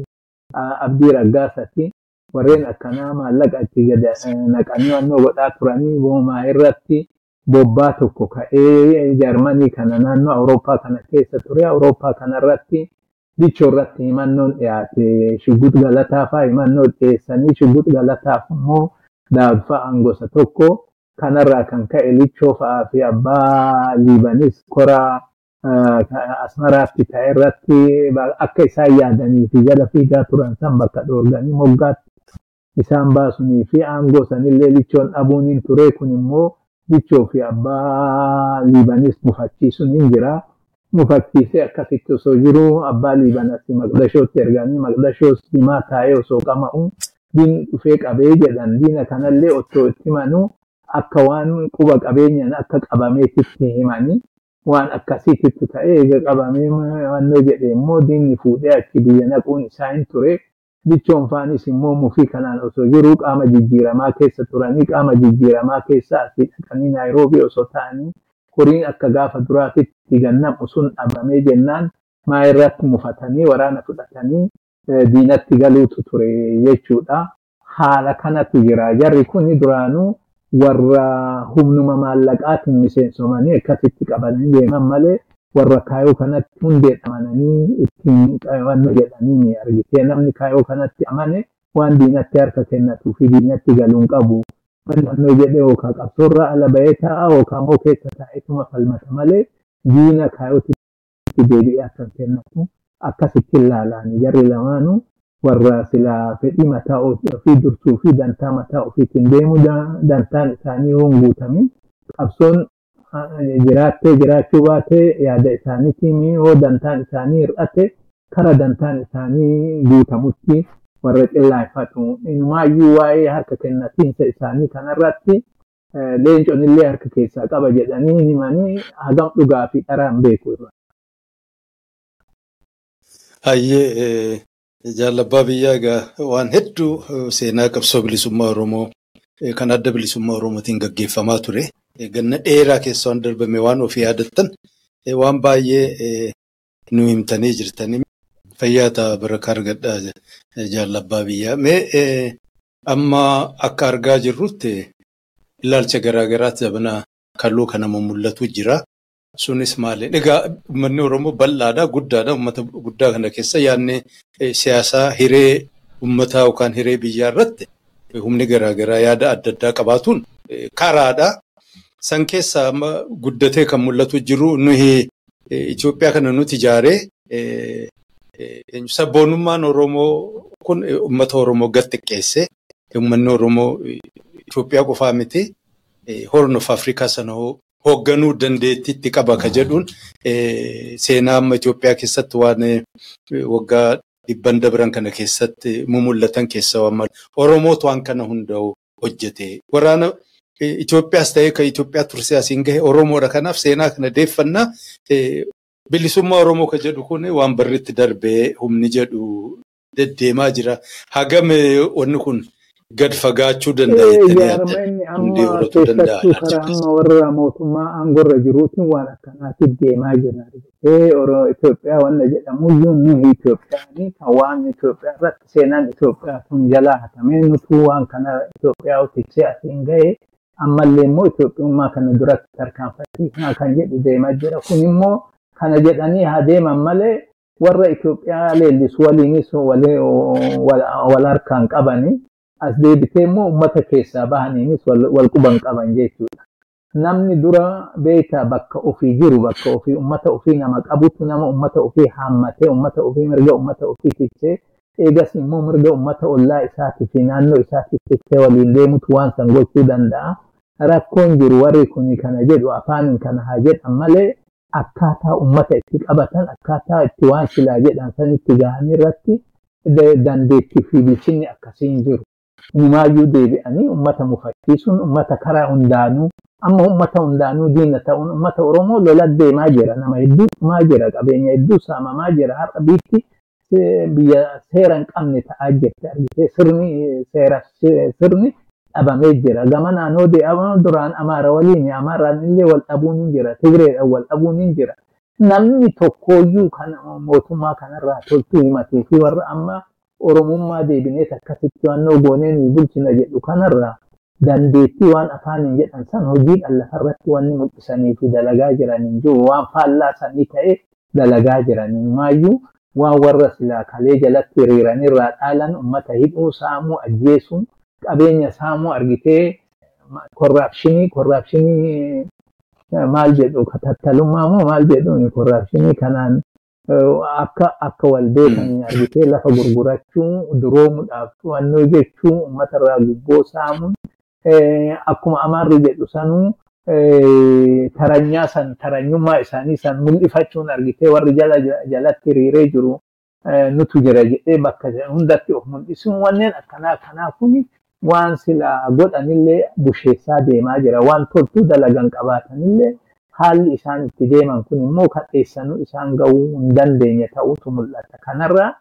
abdii raggaasati. Warreen akkanaa maallaqa itti naqanii wannoo godhaa turanii boomaa irratti bobbaa tokko ka'ee Jarmanii kana naannoo Awurooppaa kana keessa ture. Awurooppaa kana irratti himannoon dhiyaate shuggut galataa fa'aa himannoo dhiyeessanii shuggut galataaf immoo daawud fa'aan gosa tokko kanarraa kan ka'e lichoo fa'aa fi abbaa liibanis koraa asmaraatti ta'e irratti akka isaan yaadanii fi jala fiigaa turan san bakka dhoorganii moggaatti isaan baasunii fi aangoo sanillee lichoon dhabuun hin ture kun immoo lichoo fi abbaa liibanis mufachiisuun hin jira. Mufachiisee akkasitti osoo jiru abbaa liibanatti maqdashootti erganii maqdashoos himaa taa'ee osoo qama'u diinni dhufee qabee jedhan diina kanallee otoo itti himanuu akka waan quba qabeenyaan akka qabameetitti himanii waan akkasiitti ta'ee eega qabamee wannoo jedhe immoo diinni fuudhee achi biyya naquun isaa hin ture. Lichoon faanis immoo mufii kanaan osoo jiru qaama jijjiiramaa keessa turanii qaama jijjiiramaa keessa asii dhaqanii naayiroobii osoo ta'anii horiin akka gaafa duraatitti gannamu sun dhabamee jennaan maa irratti mufatanii waraana fudhatanii diinatti galuutu ture jechuudha. Haala kanatu jira. Jarri kun duraanuu warra humnuma maallaqaatiin miseensomanii akkasitti qabatanii deeman malee warra kaayoo kanatti hundee amananii ittiin qabannu jedhanii argitee namni kaayoo kanatti amane waan diinatti harka kennatu fi diinatti galuun qabu. Fannoo jedhee yookaan qabsoorraa ala bahee taa'a yookaan immoo keessa taa'eetuma falmata malee diina kaayootti deebi'ee akka kennatu akkasitti ilaalaan jarri lamaanuu warra silaa fedhii mataa ofii dursuu fi dantaa mataa ofiitiin deemu dantaan isaanii yoo hin guutamin qabsoon jiraattee jiraachuu baatee yaada isaaniitiin yoo dantaan isaanii hir'ate kara dantaan isaanii guutamutti warra xillaafatu. Inumaayyuu waa'ee harka kennatiinsa isaanii kanarratti leencoon illee harka keessaa qaba jedhanii himanii hagam dhugaa fi dharaan beeku irra. Hayyee jaalabbaa biyyaa egaa waan hedduu seenaa qabsoo bilisummaa Oromoo kan adda bilisummaa Oromootiin gaggeeffamaa ture. Ganna dheeraa keessa waan darbame waan ofii yaadattan waan baay'ee nu himtanii jirtanii fayyaa ta'a barakaa argadhaa jaalabbaa biyyaa. Mee amma akka argaa jirrutti ilaalcha garaagaraatti zabana kalloo kana mul'atu jira. Sunis maali? Egaa uummanni Oromoo bal'aadha, guddaadha. Uummata guddaa kana keessa yaadni siyaasaa hiree uummataa yookaan hiree biyyaa irratti humni garaagaraa yaada adda addaa qabaatuun karaadha. San keessa amma guddatee kan mul'atu jiru nuyi Itoophiyaa kana nuti ijaaree sabboonummaan Oromoo kun uummata Oromoo gad xiqqeesse. Uummanni Oromoo Itoophiyaa qofaa miti. Horn of Afrikaa sana hoogganuu dandeettiitti qaba ka jedhuun seenaa amma Itoophiyaa keessatti waan waggaa dhibban dabran kana keessatti mul'atan keessa waan Oromootu waan kana hunda'u hojjete. Waraana Itoophiyaas ta'ee kan Itoophiyaa tursee asiin gahe Oromoodha. Kanaaf seenaa kana deeffannaa bilisummaa Oromoo ka jedhu kun waan barriitti darbee humni jedhu deddeemaa jira. Hagam wanni kun gad fagaachuu danda'a keessattuu karaa amma warra mootummaa aangorra jiruutiin waan akkanaatiif deemaa jira. Itoophiyaa wanna jedhamuyyuu nuyi Itoophiyaanii kan waan Itoophiyaa irratti seenaan Itoophiyaa kun jalaa hatamee nutuu waan kana Itoophiyaa utiksee asiin ga'e ammallee immoo Itoophiyummaa kana duratti tarkaanfachiifnaa kan jedhu deemaa jira. Kun immoo kana jedhanii haa deeman malee warra Itoophiyaa leellisu waliinis wal harkaan qabanii as deebitee immoo uummata keessaa bahaniinis wal quban qaban jechuudha. Namni dura beekaa bakka ofii jiru bakka ofii uummata ofii nama qabutu nama uummata ofii haammatee uummata ofii mirga uummata ofii tiksee eegas immoo mirga uummata ollaa isaatii fi naannoo isaatii tiksee waliin deemutu waan san gochuu danda'a. Rakkoon jiru warri kuni kana jedhu afaaniin kana haa jedhan malee akkaataa uummata itti qabatan akkaataa itti waan silaa jedhan sanitti gahanii irratti dandeettii fi bilchinni akkasiin jiru. Numaayyuu deebi'anii uummata mufachiisuun uummata karaa hundaanuu amma uummata hundaanuu diina ta'uun uummata Oromoo lola deemaa jira. Nama hedduu dhumaa jira. Qabeenya hedduu saamamaa jira. Har'a biitti biyya seera hin qabne ta'aa jirti. Sirni seera sirni dhabamee jira. Gama naannoo deemaa duraan Amaara waliin Amaaraan illee wal dhabuun hin jira. Tigreedhaan wal dhabuun hin jira. Namni tokkooyyuu kan mootummaa kanarraa toltuu himatuu fi warra amma Oromummaa deebineet akkasitti waannoo goonee nuyi bulchina jedhu kanarraa dandeettii waan afaaniin jedhan san hojiidhaan lafarratti wanni mul'isanii fi dalagaa jiraniin jiru waan faallaa sanii ta'e dalagaa jiraniin maayyuu waan warra silaa kalee jalatti hiriiranirraa dhaalan uummata hidhuu saamuu ajjeesuun qabeenya saamuu argitee korraapshinii korraapshinii maal jedhu tattalummaa moo maal jedhu korraapshinii kanaan akka akka wal beekan argitee lafa gurgurachuu duroomuudhaaf to'annoo jechuu uummatarraa gubboo saamuun akkuma amaarri jedhu sanuu taranyaa san taranyummaa isaanii san mul'ifachuun argitee warri jala jalatti hiriiree jiru nutu jira jedhee bakka hundatti of mul'isuun wanneen akkanaa akkanaa kuni waan sila godhanillee busheessaa deemaa jira waan toltuu dalagan qabaatanillee haalli isaan itti deeman kun immoo kadheessanuu isaan ga'uu hin dandeenye ta'utu mul'ata. Kanarraa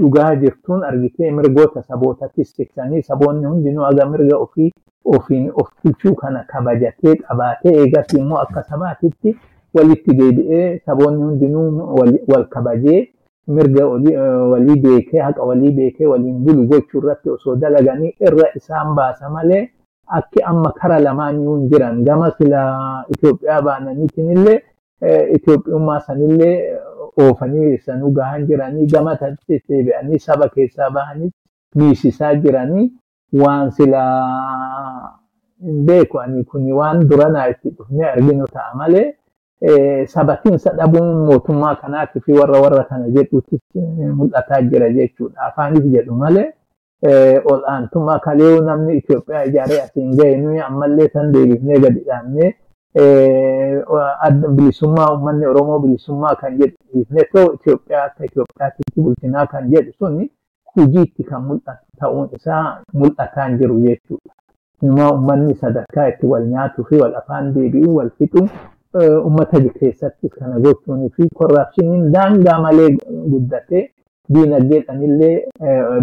dhugaa jirtuun argitee mirgoota sabootattis tiksanii saboonni hundinuu aga mirga ofii ofiin of bulchuu kana kabajatee qabaatee eegas immoo akka sabaatitti walitti deebi'ee saboonni hundinuu wal kabajee mirga walii beekee haqa walii beekee waliin bulu gochuu irratti osoo dalaganii irra isaan baasa malee akki amma kara lamaaniyyuu hin jiran gama sila Itoophiyaa baananiitiin illee Itoophiyummaa sanillee oofanii sanuu gahan jiranii gama deebi'anii saba keessaa bahanii miisisaa jiranii waan sila hin beeku ani kuni waan duranaa itti dhufnee arginu ta'a malee sabatiinsa dhabuun mootummaa kanaatii fi warra warra kana jedhuutti mul'ataa jira jechuudha. Afaaniif jedhu malee ol'aantummaa kalee namni Itoophiyaa ijaaree asiin ga'e nuyi ammallee san deebifnee gadi dhaabnee bilisummaa uummanni Oromoo bilisummaa kan jedhu dhiifnee ta'u Itoophiyaa akka Itoophiyaatti bulchinaa kan jedhu suni hojiitti kan mul'atu ta'uun isaa mul'ataa hin jiru jechuudha. Immoo uummanni sadarkaa itti wal nyaatuu fi wal afaan deebi'uu wal fixuu uummata keessatti kana gochuunii fi korraapshiniin daangaa malee guddatee diinagdeedhaan illee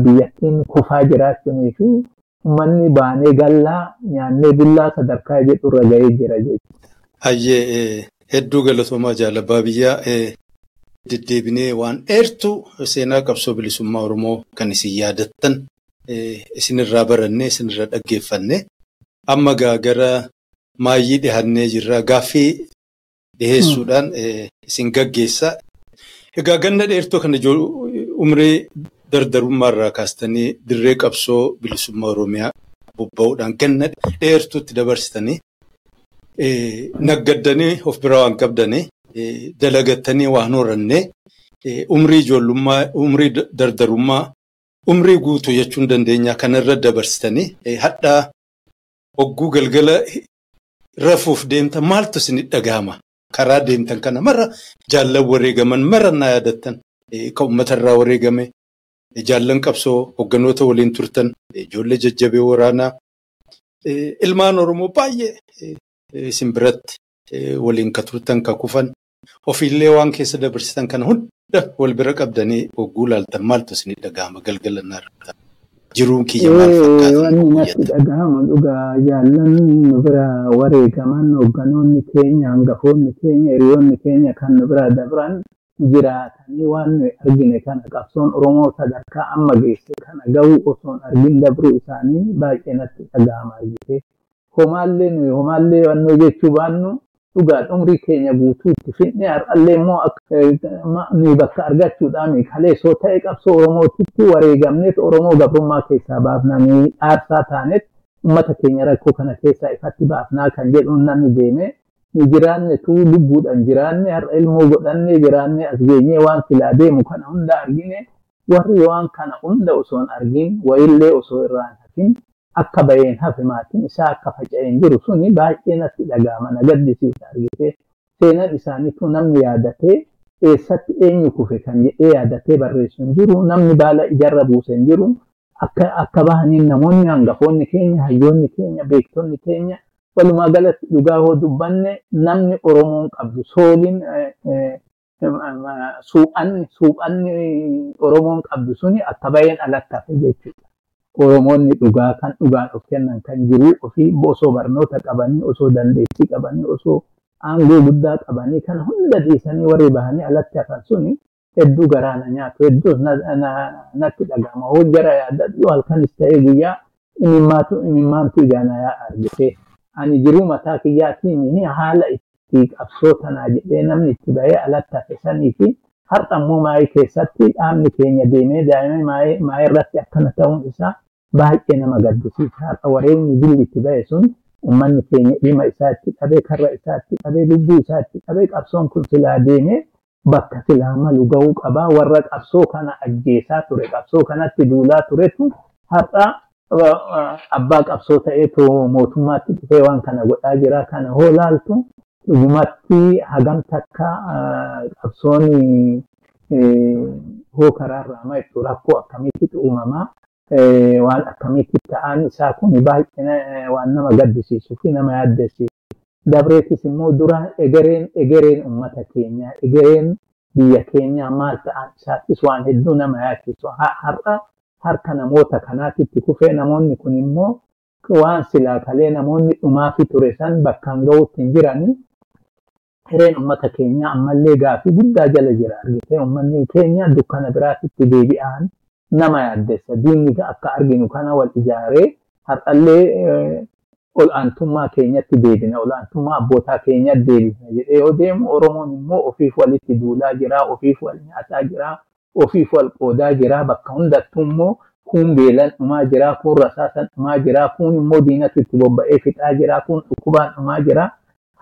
biyyattiin kufaa jiraachuunii fi uummanni baanee gallaa nyaannee bullaa sadarkaa jedhu irra ga'ee jira jechuudha. Hayyee hedduu galatoomaa jaalabaa biyyaa deddeebinee waan dheertuu seenaa qabsoo bilisummaa Oromoo kan isin yaadattan isinirraa barannee isinirraa dhaggeeffanne amma gara maayyii dhihannee jirra gaaffii dhiheessuudhaan isin gaggeessa. Egaa ganna dheertuu kana umrii dardarummaarraa kaastanii dirree qabsoo bilisummaa Oromiyaa bobba'uudhaan ganna dheertuutti dabarsitanii naggaddanii of biraa waan qabdanii dalagattanii waan horannee umrii ijoollummaa umrii dardarummaa umrii guutuu jechuun dandeenya kanarra dabarsitanii hadhaa hogguu galgala rafuuf deemtan maaltu isin dhagahama karaa deemtan kana mara jaallan wareegaman mara naa yaadattan kan uummatarraa wareegame jaallan qabsoo hogganoota waliin turtan ijoollee jajjabee waraanaa ilmaan oromoo baay'ee isin biratti waliin ka turtan ka kufan ofiillee waan keessa dabarsitan kana hunda wal bira qabdanii hogguu laaltan maaltu isin dhagahama galgala naa jiruun kiyya maal fakkaata? Wanni natti dhagahamu dhugaa jaallan nu bira wareegaman hogganoonni keenya hangafoonni keenya hiriyoonni keenya kan nu bira dabran jiraatanii waan nuyi argine kana qabsoon Oromoo sadarkaa amma geesse kana gahuu osoon argin dabruu isaanii baay'ee natti dhagahama argite. Homaallee nuyi homaallee wannoo jechuu baannu dhugaa umrii keenya guutuutti fidnee har'allee immoo nuyi bakka argachuudhaan kalee soo ta'e qabsoo Oromootitti wareegamneet Oromoo gabrummaa keessaa baafnanii aarsaa taaneet uummata keenya rakkoo kana keessaa ifatti baafnaa kan jedhuun namni deemee nu jiraanne tuu lubbuudhaan jiraanne har'a ilmoo godhannee jiraanne as geenyee waan filaa deemu kana hunda argine warri waan kana hunda osoo hin argin wayillee osoo irraan hafin akka baheen hafe maatiin isaa akka faca'een jiru suni baay'ee natti dhaga'ama na gaddisiisa argite seenaan isaaniitu namni yaadatee eessatti eenyu kufe kan jedhee yaadatee barreessu jiru namni baala ijarra buuse jiru akka akka bahaniin namoonni hangafoonni keenya hayyoonni keenya beektonni keenya walumaa galatti dhugaa hoo dubbanne namni oromoon qabdu sooliin suuphanni suuphanni oromoon qabdu suni akka baheen alatti hafe jechuudha. Oromoonni dhugaa kan dhugaan of kennan kan jiru ofii osoo barnoota qabanii osoo dandeettii qabanii osoo aangoo guddaa qabanii kan hunda dhiisanii warri bahanii alatti hafan suni hedduu garaa na nyaatu. Hedduus natti dhagahama hoo jara yaadadhu halkanis ta'ee guyyaa imimmaatu imimmaantu ijaana yaa argite. Ani jiruu mataa kiyyaatiin haala itti qabsoo tanaa jedhee namni itti bahee alatti hafe sanii fi har'a immoo maayii keessatti dhaabni keenya deemee daa'imni maayii irratti akkana ta'uun isaa baay'ee nama gaddisiisa. Har'a wareegni billi itti bahe sun uummanni keenya dhima isaa itti qabee karra isaa itti qabee lubbuu isaa itti qabee qabsoon kun silaa deemee bakka silaa malu gahuu qabaa warra qabsoo kana ajjeesaa ture qabsoo kanatti duulaa turetu har'a abbaa qabsoo ta'eetu mootummaatti dhufee waan kana godhaa jira kana hoo laaltu dhugumatti hagam takka qabsoon hoo karaarraa ma'itu rakkoo akkamiitti uumamaa waan akkamiitti ta'an isaa kun baay'ee waan nama gaddisiisuu fi nama yaaddessiisu. Dabreetis immoo dura egereen egereen uummata keenyaa egereen biyya keenyaa maal ta'an isaattis waan hedduu nama yaachisu. Har'a harka namoota kanaatitti kufee namoonni kun immoo waan silaa kalee namoonni dhumaafi ture san bakkaan gahuutti hin jirani. Hireen uummata keenyaa ammallee gaafii guddaa jala jira argitee uummanni keenya dukkana biraatitti deebi'an nama yaaddessa diinni akka arginu kana wal ijaaree har'allee ol'aantummaa keenyatti deebina. Ol'aantummaa abbootaa keenyatti deebina jedhee yoo deemu Oromoon immoo ofiif walitti duulaa jira ofiif wal nyaataa jira ofiif wal qoodaa jira bakka hundattuu immoo kun beelan dhumaa jira kun rasaasan dhumaa jira kun immoo diinatu itti bobba'ee fixaa jira kun dhukkubaan dhumaa jira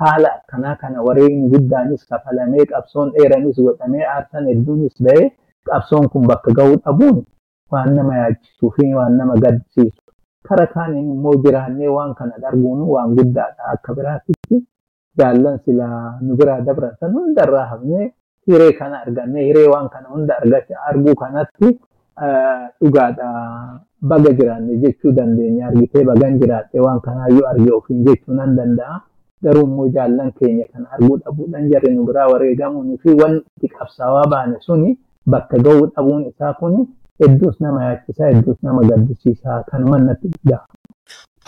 haala akkanaa kana wareegni guddaanis kafalamee qabsoon dheeranis godhamee aarsan hedduunis ba'ee qabsoon kun bakka ga'uu dhabuun waan nama yaachisuu fi waan nama gaddisiisu. Kara kaaniin immoo jiraannee waan kana darbuun waan guddaadha akka biraatitti jaallan silaa nu biraa dabran san hundarraa hafnee hiree kana argannee hiree waan kana hunda arguu kanatti dhugaadha baga jiraanne jechuu dandeenya argitee bagan jiraadhe waan kanaayyuu arge ofiin jechuu nan danda'a. Garuu immoo jaallan keenya kana arguu dhabuudhaan jarri nu biraa wareegamuunii fi wanti qabsaawaa baane suni bakka ga'uu dhabuun isaa kuni hedduus nama yaachisaa hedduus nama gaddisiisaa kan mannatti dhugaa.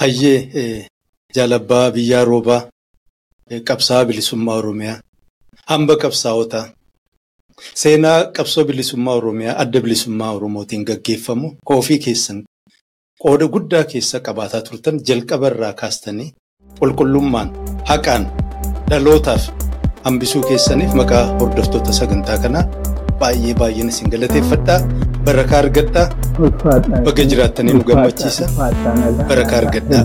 Hayyee jaalabbaa biyyaa roobaa qabsaa'aa bilisummaa Oromiyaa. Hamba qabsaa'otaa seenaa qabsoo bilisummaa Oromiyaa adda bilisummaa Oromootiin gaggeeffamu koofii keessan qooda guddaa keessa qabaataa turtan jalqaba irraa kaastanii qulqullummaan haqaan dhalootaaf hambisuu keessaniif maqaa hordoftoota sagantaa kanaa baay'ee baay'een isin galateeffadhaa barakaa argadhaa baga jiraattanii nu gammachiisa barakaa argadhaa.